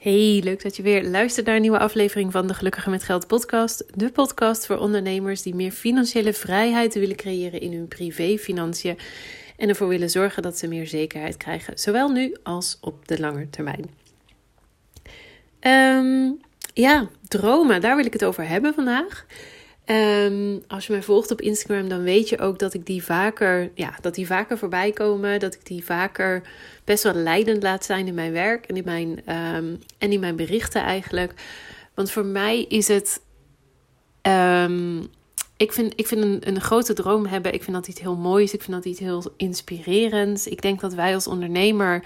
Hey, leuk dat je weer luistert naar een nieuwe aflevering van de Gelukkige met Geld podcast. De podcast voor ondernemers die meer financiële vrijheid willen creëren in hun privé-financiën. En ervoor willen zorgen dat ze meer zekerheid krijgen, zowel nu als op de lange termijn. Um, ja, dromen, daar wil ik het over hebben vandaag. Um, als je mij volgt op Instagram, dan weet je ook dat ik die vaker, ja, dat die vaker voorbij komen. Dat ik die vaker best wel leidend laat zijn in mijn werk en in mijn, um, en in mijn berichten eigenlijk. Want voor mij is het. Um, ik vind, ik vind een, een grote droom hebben. Ik vind dat iets heel moois. Ik vind dat iets heel inspirerends. Ik denk dat wij als ondernemer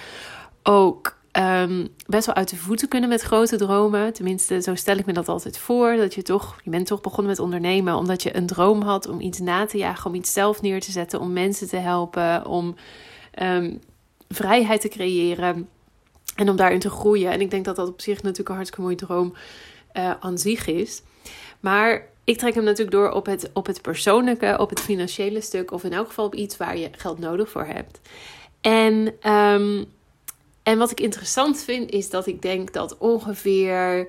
ook um, best wel uit de voeten kunnen met grote dromen. Tenminste, zo stel ik me dat altijd voor. Dat je toch, je bent toch begonnen met ondernemen omdat je een droom had om iets na te jagen, om iets zelf neer te zetten, om mensen te helpen, om um, vrijheid te creëren en om daarin te groeien. En ik denk dat dat op zich natuurlijk een hartstikke mooie droom uh, aan zich is. Maar ik trek hem natuurlijk door op het, op het persoonlijke, op het financiële stuk, of in elk geval op iets waar je geld nodig voor hebt. En um, en wat ik interessant vind, is dat ik denk dat ongeveer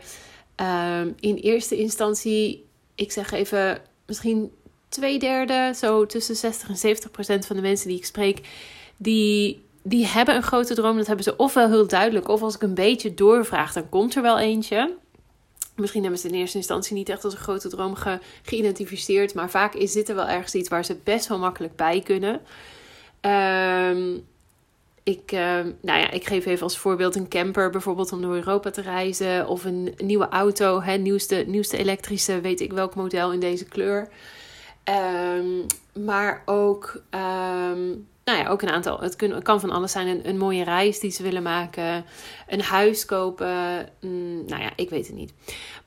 um, in eerste instantie, ik zeg even, misschien twee derde, zo tussen 60 en 70 procent van de mensen die ik spreek, die, die hebben een grote droom. Dat hebben ze ofwel heel duidelijk, of als ik een beetje doorvraag, dan komt er wel eentje. Misschien hebben ze in eerste instantie niet echt als een grote droom ge, geïdentificeerd, maar vaak is dit er wel ergens iets waar ze best wel makkelijk bij kunnen. Um, ik, uh, nou ja, ik geef even als voorbeeld een camper bijvoorbeeld om door Europa te reizen. Of een nieuwe auto, hè, nieuwste, nieuwste elektrische, weet ik welk model in deze kleur. Um, maar ook, um, nou ja, ook een aantal, het, kan van alles zijn. Een, een, mooie reis die ze willen maken, een huis kopen. Mm, nou ja, ik weet het niet.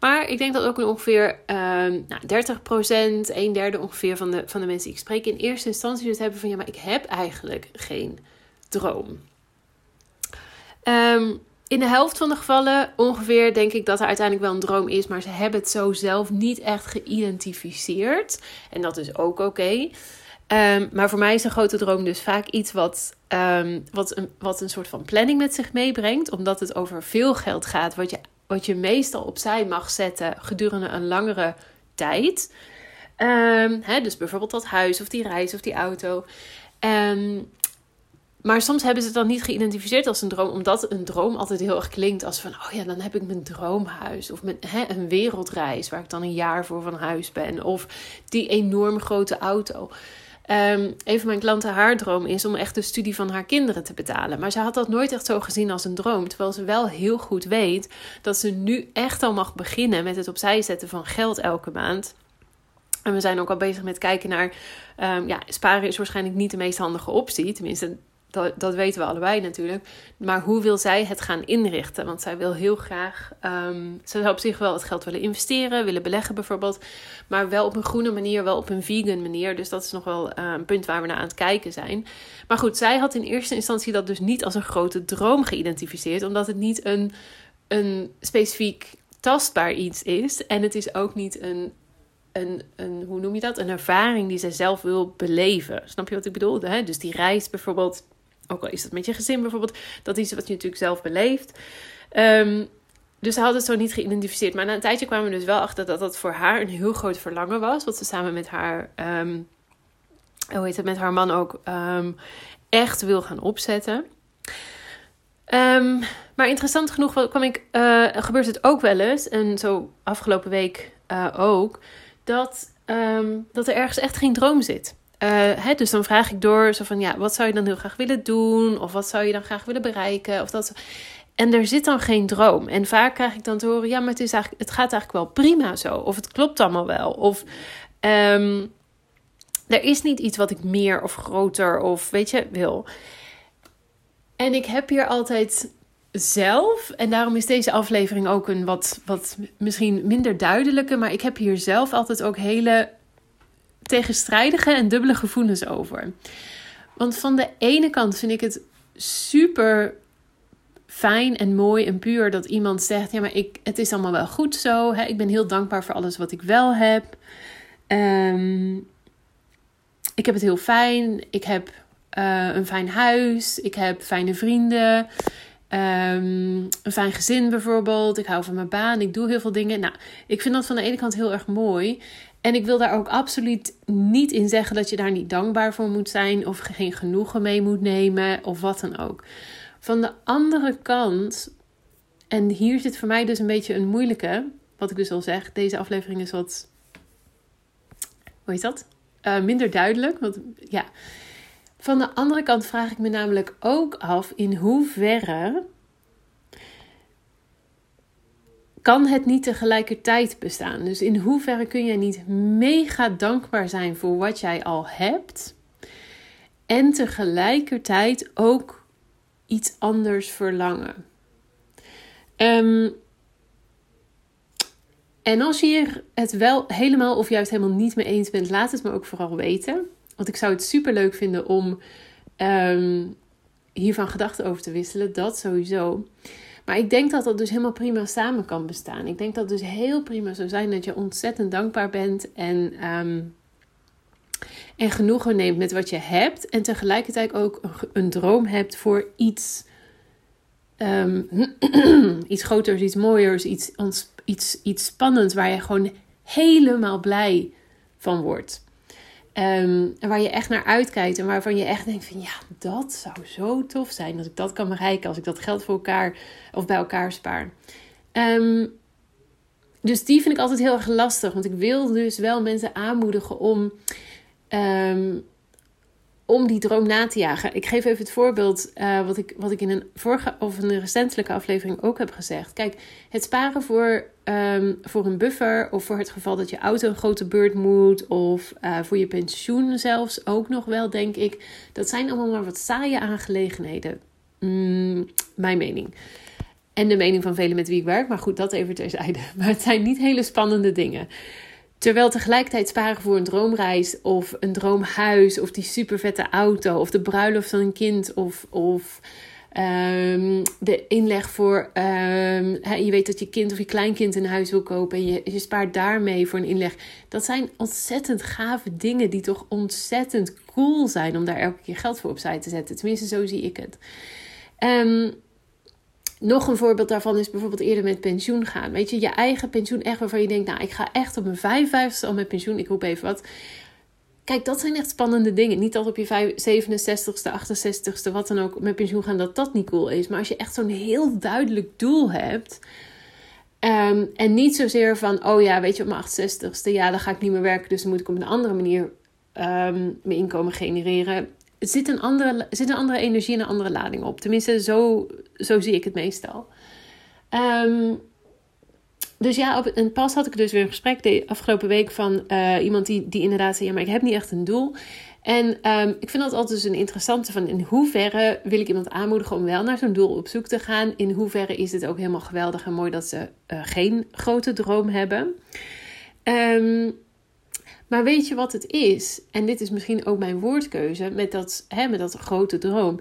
Maar ik denk dat ook ongeveer um, nou, 30%, een derde ongeveer van de, van de mensen die ik spreek in eerste instantie dus hebben van ja, maar ik heb eigenlijk geen droom. Um, in de helft van de gevallen ongeveer denk ik dat er uiteindelijk wel een droom is, maar ze hebben het zo zelf niet echt geïdentificeerd. En dat is ook oké. Um, maar voor mij is een grote droom dus vaak iets wat, um, wat, een, wat een soort van planning met zich meebrengt. Omdat het over veel geld gaat, wat je, wat je meestal opzij mag zetten gedurende een langere tijd. Dus bijvoorbeeld dat huis of die reis of die auto. Um, maar soms hebben ze het dan niet geïdentificeerd als een droom, omdat een droom altijd heel erg klinkt als van, oh ja, dan heb ik mijn droomhuis. Of mijn, hè, een wereldreis waar ik dan een jaar voor van huis ben. Of die enorm grote auto. Um, een van mijn klanten, haar droom is om echt de studie van haar kinderen te betalen. Maar ze had dat nooit echt zo gezien als een droom. Terwijl ze wel heel goed weet dat ze nu echt al mag beginnen met het opzij zetten van geld elke maand. En we zijn ook al bezig met kijken naar. Um, ja, sparen is waarschijnlijk niet de meest handige optie. Tenminste, dat, dat weten we allebei natuurlijk. Maar hoe wil zij het gaan inrichten? Want zij wil heel graag. Um, ze zou op zich wel het geld willen investeren, willen beleggen bijvoorbeeld. Maar wel op een groene manier, wel op een vegan manier. Dus dat is nog wel uh, een punt waar we naar aan het kijken zijn. Maar goed, zij had in eerste instantie dat dus niet als een grote droom geïdentificeerd. Omdat het niet een, een specifiek tastbaar iets is. En het is ook niet een een, een, hoe noem je dat? Een ervaring die zij zelf wil beleven. Snap je wat ik bedoel? Dus die reis bijvoorbeeld ook al is dat met je gezin bijvoorbeeld. Dat is wat je natuurlijk zelf beleeft. Um, dus ze had het zo niet geïdentificeerd. Maar na een tijdje kwamen we dus wel achter dat dat voor haar een heel groot verlangen was. Wat ze samen met haar, um, hoe heet het, met haar man ook um, echt wil gaan opzetten. Maar interessant genoeg kwam ik, uh, gebeurt het ook wel eens, en zo afgelopen week uh, ook, dat, dat er ergens echt geen droom zit. Uh, hè, dus dan vraag ik door zo van ja, wat zou je dan heel graag willen doen? Of wat zou je dan graag willen bereiken? Of dat. En er zit dan geen droom. En vaak krijg ik dan te horen: ja, maar het, is eigenlijk, het gaat eigenlijk wel prima zo. Of het klopt allemaal wel. Of um, er is niet iets wat ik meer of groter of weet je wil. En ik heb hier altijd zelf, en daarom is deze aflevering ook een wat, wat misschien minder duidelijke, maar ik heb hier zelf altijd ook hele tegenstrijdige en dubbele gevoelens over. Want van de ene kant vind ik het super fijn en mooi en puur dat iemand zegt: Ja, maar ik, het is allemaal wel goed zo. Hè? Ik ben heel dankbaar voor alles wat ik wel heb. Um, ik heb het heel fijn. Ik heb uh, een fijn huis. Ik heb fijne vrienden. Um, een fijn gezin bijvoorbeeld. Ik hou van mijn baan. Ik doe heel veel dingen. Nou, ik vind dat van de ene kant heel erg mooi. En ik wil daar ook absoluut niet in zeggen dat je daar niet dankbaar voor moet zijn. Of geen genoegen mee moet nemen. Of wat dan ook. Van de andere kant. En hier zit voor mij dus een beetje een moeilijke. Wat ik dus al zeg. Deze aflevering is wat. Hoe heet dat? Uh, minder duidelijk. Want ja. Van de andere kant vraag ik me namelijk ook af in hoeverre kan het niet tegelijkertijd bestaan. Dus in hoeverre kun je niet mega dankbaar zijn voor wat jij al hebt en tegelijkertijd ook iets anders verlangen. Um, en als je het wel helemaal of juist helemaal niet mee eens bent, laat het me ook vooral weten. Want ik zou het super leuk vinden om um, hiervan gedachten over te wisselen. Dat sowieso. Maar ik denk dat dat dus helemaal prima samen kan bestaan. Ik denk dat het dus heel prima zou zijn dat je ontzettend dankbaar bent en, um, en genoegen neemt met wat je hebt. En tegelijkertijd ook een, droom hebt voor iets, um, iets groters, iets mooiers, iets, iets, iets spannends waar je gewoon helemaal blij van wordt. En waar je echt naar uitkijkt en waarvan je echt denkt van ja, dat zou zo tof zijn als ik dat kan bereiken, als ik dat geld voor elkaar of bij elkaar spaar. Um, dus die vind ik altijd heel erg lastig, want ik wil dus wel mensen aanmoedigen om um, om die droom na te jagen. Ik geef even het voorbeeld uh, wat, ik, wat ik in een vorige of een recentelijke aflevering ook heb gezegd. Kijk, het sparen voor, um, voor een buffer of voor het geval dat je auto een grote beurt moet of uh, voor je pensioen zelfs ook nog wel, denk ik. Dat zijn allemaal maar wat saaie aangelegenheden. Mm, mijn mening. En de mening van velen met wie ik werk. Maar goed, dat even terzijde. Maar het zijn niet hele spannende dingen. Terwijl tegelijkertijd sparen voor een droomreis of een droomhuis of die super vette auto of de bruiloft van een kind of, of um, de inleg voor, um, je weet dat je kind of je kleinkind een huis wil kopen en je, je spaart daarmee voor een inleg. Dat zijn ontzettend gave dingen die toch ontzettend cool zijn om daar elke keer geld voor opzij te zetten. Tenminste, zo zie ik het. Um, nog een voorbeeld daarvan is bijvoorbeeld eerder met pensioen gaan. Weet je, je eigen pensioen echt waarvan je denkt, nou, ik ga echt op mijn 55ste al met pensioen. Ik roep even wat. Kijk, dat zijn echt spannende dingen. Niet dat op je 67ste, 68ste, wat dan ook, met pensioen gaan, dat dat niet cool is. Maar als je echt zo'n heel duidelijk doel hebt. Ehm, en niet zozeer van, oh ja, weet je, op mijn 68ste, ja, dan ga ik niet meer werken. Dus dan moet ik op een andere manier um, mijn inkomen genereren het zit een andere, zit een andere energie en een andere lading op. Tenminste, zo, zo zie ik het meestal. Ehm, dus ja, op een pas had ik dus weer een gesprek de afgelopen week van uh, iemand die, die inderdaad zei: Ja, maar ik heb niet echt een doel. En um, ik vind dat altijd dus een interessante van in hoeverre wil ik iemand aanmoedigen om wel naar zo'n doel op zoek te gaan. In hoeverre is het ook helemaal geweldig en mooi dat ze uh, geen grote droom hebben. Um, maar weet je wat het is? En dit is misschien ook mijn woordkeuze met dat, hè, met dat grote droom.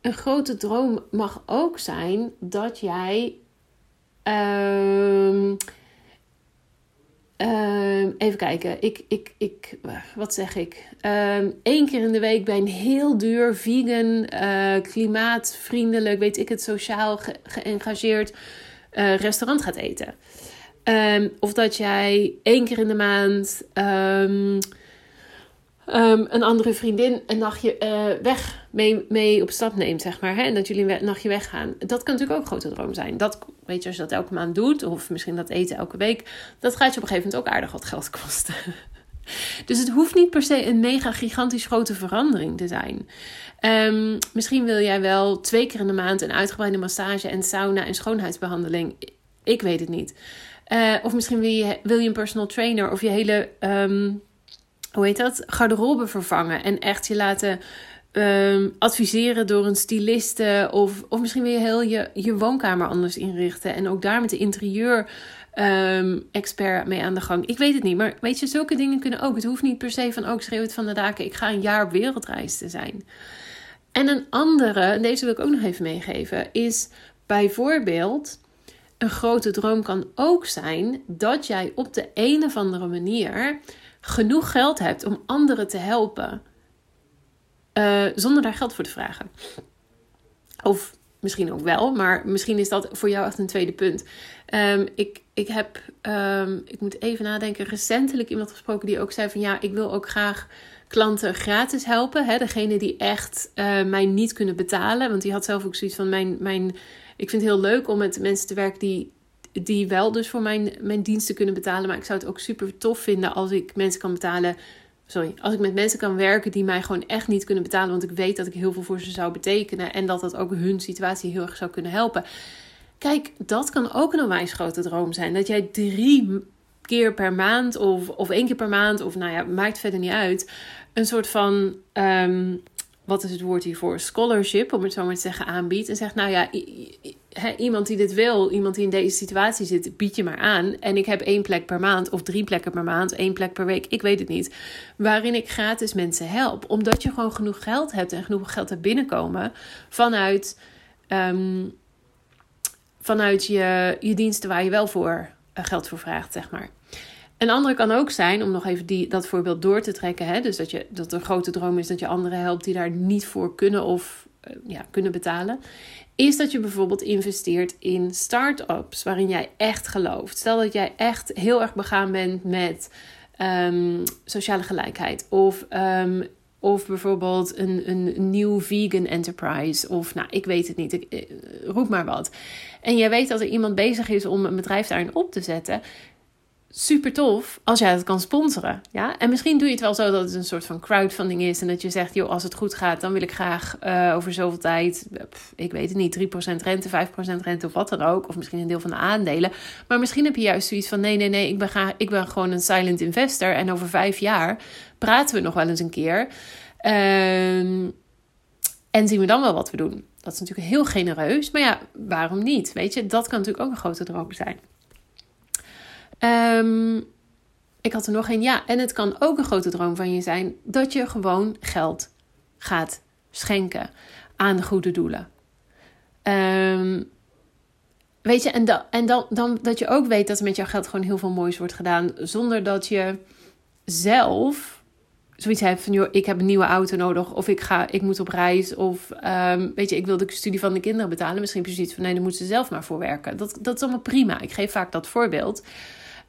Een grote droom mag ook zijn dat jij. Uh, uh, even kijken. Ik, ik, ik, wat zeg ik? Ehm, Eén keer in de week bij een heel duur, vegan, uh, klimaatvriendelijk, weet ik het, sociaal geëngageerd uh, restaurant gaat eten. Um, of dat jij één keer in de maand um, um, een andere vriendin een nachtje uh, weg mee, mee op stap neemt, zeg maar. Hè? En dat jullie een nachtje weggaan. Dat kan natuurlijk ook een grote droom zijn. Dat, weet je, als je dat elke maand doet, of misschien dat eten elke week, dat gaat je op een gegeven moment ook aardig wat geld kosten. Dus het hoeft niet per se een mega gigantisch grote verandering te zijn. Misschien wil jij wel twee keer in de maand een uitgebreide massage en sauna en schoonheidsbehandeling. Ik weet het niet. Uh, of misschien wil je, wil je een personal trainer of je hele, um, hoe heet dat, garderobe vervangen. En echt je laten um, adviseren door een styliste. Of, of misschien wil je heel je, je woonkamer anders inrichten. En ook daar met de interieur um, expert mee aan de gang. Ik weet het niet, maar weet je, zulke dingen kunnen ook. Het hoeft niet per se van, ook oh, schreeuw het van de daken. Ik ga een jaar op wereldreis te zijn. En een andere, en deze wil ik ook nog even meegeven, is bijvoorbeeld een grote droom kan ook zijn dat jij op de een of andere manier genoeg geld hebt om anderen te helpen. Uh, zonder daar geld voor te vragen. Of misschien ook wel, maar misschien is dat voor jou echt een tweede punt. Ehm, ik, ik heb, ehm, ik moet even nadenken, recentelijk iemand gesproken die ook zei van ja, ik wil ook graag klanten gratis helpen. Hè? Degene die echt uh, mij niet kunnen betalen. Want die had zelf ook zoiets van mijn, mijn. Ik vind het heel leuk om met mensen te werken die, die wel dus voor mijn, mijn diensten kunnen betalen. Maar ik zou het ook super tof vinden als ik mensen kan betalen. Sorry, als ik met mensen kan werken die mij gewoon echt niet kunnen betalen. Want ik weet dat ik heel veel voor ze zou betekenen. En dat dat ook hun situatie heel erg zou kunnen helpen. Kijk, dat kan ook een onwijs grote droom zijn. Dat jij drie keer per maand of, of één keer per maand, of nou ja, maakt verder niet uit, een soort van, ehm, wat is het woord hiervoor, scholarship, om het zo maar te zeggen, aanbiedt. En zegt, nou ja, iemand die dit wil, iemand die in deze situatie zit, bied je maar aan. En ik heb één plek per maand, of drie plekken per maand, één plek per week, ik weet het niet. Waarin ik gratis mensen help. Omdat je gewoon genoeg geld hebt en genoeg geld hebt binnenkomen vanuit, ehm, vanuit je, je diensten waar je wel voor geld voor vraagt, zeg maar. Een andere kan ook zijn, om nog even die, dat voorbeeld door te trekken. Hè? Dus dat, je, dat een grote droom is dat je anderen helpt die daar niet voor kunnen of uh, ja, kunnen betalen. Is dat je bijvoorbeeld investeert in start-ups waarin jij echt gelooft. Stel dat jij echt heel erg begaan bent met um, sociale gelijkheid. Of um, of bijvoorbeeld een, een nieuw vegan enterprise. Of nou, ik weet het niet. Ik, eh, roep maar wat. En jij weet dat er iemand bezig is om een bedrijf daarin op te zetten super tof als jij het kan sponsoren. Ja? En misschien doe je het wel zo dat het een soort van crowdfunding is. En dat je zegt, joh, als het goed gaat, dan wil ik graag uh, over zoveel tijd, ik weet het niet, 3% rente, 5% rente of wat dan ook. Of misschien een deel van de aandelen. Maar misschien heb je juist zoiets van, nee, nee, nee, ik ben, graag, ik ben gewoon een silent investor. En over vijf jaar praten we nog wel eens een keer. Um, en zien we dan wel wat we doen. Dat is natuurlijk heel genereus. Maar ja, waarom niet? Weet je, dat kan natuurlijk ook een grote droom zijn. Um, ik had er nog een. Ja, en het kan ook een grote droom van je zijn dat je gewoon geld gaat schenken aan de goede doelen. Um, weet je, en, en dan, dan dat je ook weet dat er met jouw geld gewoon heel veel moois wordt gedaan, zonder dat je zelf zoiets hebt van, joh, ik heb een nieuwe auto nodig, of ik, ga, ik moet op reis, of um, weet je, ik wil de studie van de kinderen betalen. Misschien heb je zoiets van, nee, dan moeten ze zelf maar voor werken. Dat, dat is allemaal prima. Ik geef vaak dat voorbeeld.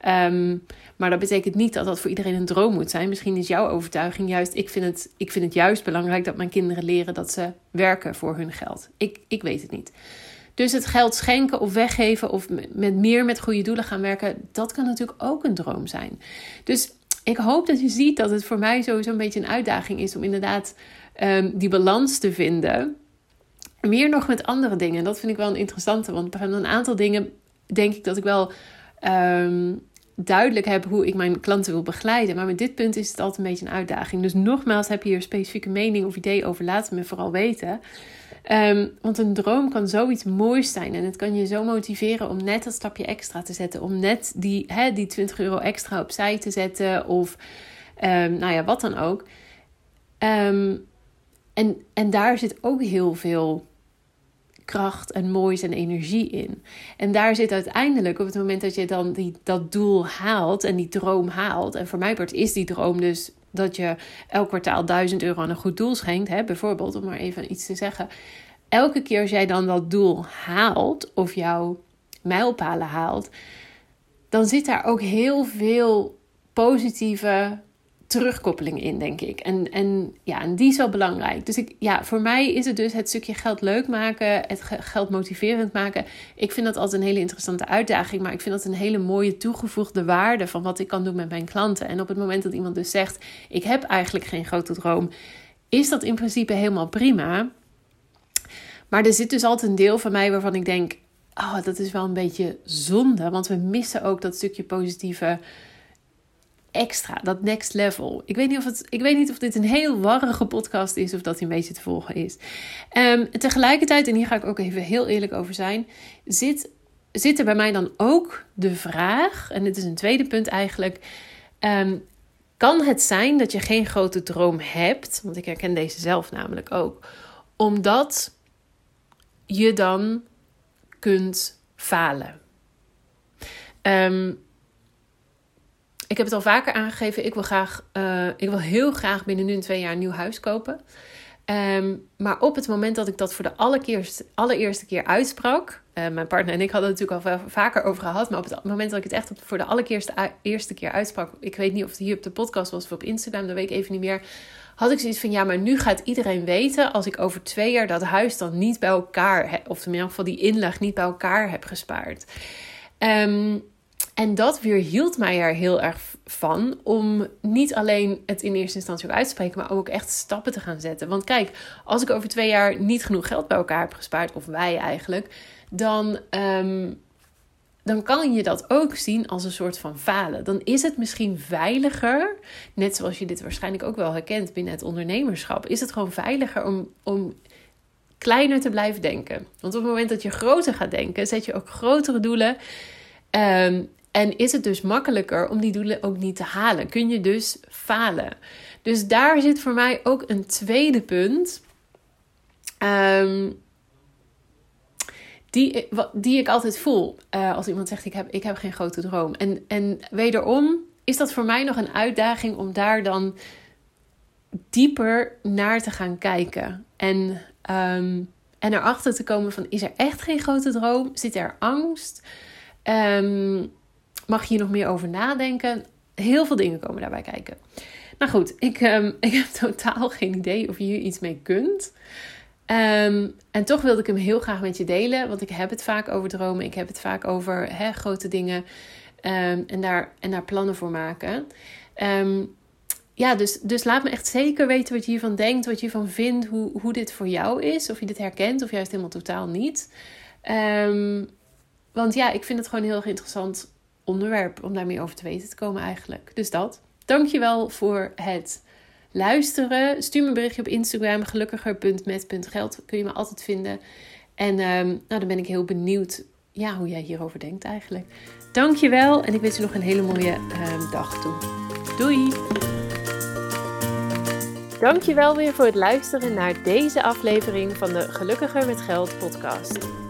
Um, maar dat betekent niet dat dat voor iedereen een droom moet zijn. Misschien is jouw overtuiging juist: ik vind het, ik vind het juist belangrijk dat mijn kinderen leren dat ze werken voor hun geld. Ik, ik weet het niet. Dus het geld schenken of weggeven of met meer met goede doelen gaan werken, dat kan natuurlijk ook een droom zijn. Dus ik hoop dat je ziet dat het voor mij sowieso een beetje een uitdaging is om inderdaad um, die balans te vinden. Meer nog met andere dingen. Dat vind ik wel een interessante. Want bij een aantal dingen denk ik dat ik wel um, duidelijk heb hoe ik mijn klanten wil begeleiden. Maar met dit punt is het altijd een beetje een uitdaging. Dus nogmaals, heb je hier een specifieke mening of idee over? Laat me vooral weten. Um, want een droom kan zoiets moois zijn. En het kan je zo motiveren om net dat stapje extra te zetten. Om net die, die 20 euro extra opzij te zetten. Of um, nou ja, wat dan ook. Um, en, en daar zit ook heel veel kracht en moois en energie in. En daar zit uiteindelijk op het moment dat je dan die, dat doel haalt en die droom haalt. En voor mij is die droom dus dat je elk kwartaal 1000 euro aan een goed doel schenkt. Hè, bijvoorbeeld, om maar even iets te zeggen. Elke keer als jij dan dat doel haalt of jouw mijlpalen haalt, dan zit daar ook heel veel positieve terugkoppeling in, denk ik. En, en, ja, en die is wel belangrijk. Dus ik, ja, voor mij is het dus het stukje geld leuk maken, het geld motiverend maken. Ik vind dat altijd een hele interessante uitdaging, maar ik vind dat een hele mooie toegevoegde waarde van wat ik kan doen met mijn klanten. En op het moment dat iemand dus zegt: Ik heb eigenlijk geen grote droom, is dat in principe helemaal prima. Maar er zit dus altijd een deel van mij waarvan ik denk: Oh, dat is wel een beetje zonde, want we missen ook dat stukje positieve extra, dat next level. Ik weet niet of, het, ik weet niet of dit een heel warrige podcast is of dat hij een beetje te volgen is. Um, tegelijkertijd, en hier ga ik ook even heel eerlijk over zijn, zit, er bij mij dan ook de vraag, en dit is een tweede punt eigenlijk. Um, kan het zijn dat je geen grote droom hebt? Want ik herken deze zelf namelijk ook. Omdat je dan kunt falen. Um, ik heb het al vaker aangegeven. Ik wil, graag, uh, ik wil heel graag binnen nu en twee jaar een nieuw huis kopen. Ehm, maar op het moment dat ik dat voor de allereerste, keer uitsprak. Uh, mijn partner en ik hadden het natuurlijk al vaker over gehad. Maar op het moment dat ik het echt voor de allereerste eerste keer uitsprak. Ik weet niet of het hier op de podcast was of op Instagram, dat weet ik even niet meer. Had ik zoiets van: ja, maar nu gaat iedereen weten. Als ik over twee jaar dat huis dan niet bij elkaar. Of in ieder geval die inleg niet bij elkaar heb gespaard. Um, en dat weerhield mij er heel erg van om niet alleen het in eerste instantie ook uit te spreken, maar ook echt stappen te gaan zetten. Want kijk, als ik over twee jaar niet genoeg geld bij elkaar heb gespaard, of wij eigenlijk, dan, ehm, dan kan je dat ook zien als een soort van falen. Dan is het misschien veiliger, net zoals je dit waarschijnlijk ook wel herkent binnen het ondernemerschap, is het gewoon veiliger om, om kleiner te blijven denken. Want op het moment dat je groter gaat denken, zet je ook grotere doelen. Um, en is het dus makkelijker om die doelen ook niet te halen? Kun je dus falen? Dus daar zit voor mij ook een tweede punt. Um, die, die ik altijd voel uh, als iemand zegt: ik heb, ik heb geen grote droom. En, en wederom is dat voor mij nog een uitdaging om daar dan dieper naar te gaan kijken. En, um, en erachter te komen van: is er echt geen grote droom? Zit er angst? Um, Mag je hier nog meer over nadenken? Heel veel dingen komen daarbij kijken. Nou goed, ik, um, ik heb totaal geen idee of je hier iets mee kunt. Um, en toch wilde ik hem heel graag met je delen. Want ik heb het vaak over dromen. Ik heb het vaak over grote dingen. Um, en, daar, en daar plannen voor maken. ja, dus, dus laat me echt zeker weten wat je hiervan denkt. Wat je hiervan vindt. Hoe, hoe dit voor jou is. Of je dit herkent. Of juist helemaal totaal niet. want ja, ik vind het gewoon heel erg interessant onderwerp om daar meer over te weten te komen eigenlijk. Dus dat. Dankjewel voor het luisteren. Stuur me een berichtje op Instagram gelukkiger.met.geld. Kun je me altijd vinden. En um, nou, dan ben ik heel benieuwd ja, hoe jij hierover denkt eigenlijk. Dankjewel en ik wens je nog een hele mooie um, dag toe. Doei! Dankjewel weer voor het luisteren naar deze aflevering van de Gelukkiger met Geld podcast.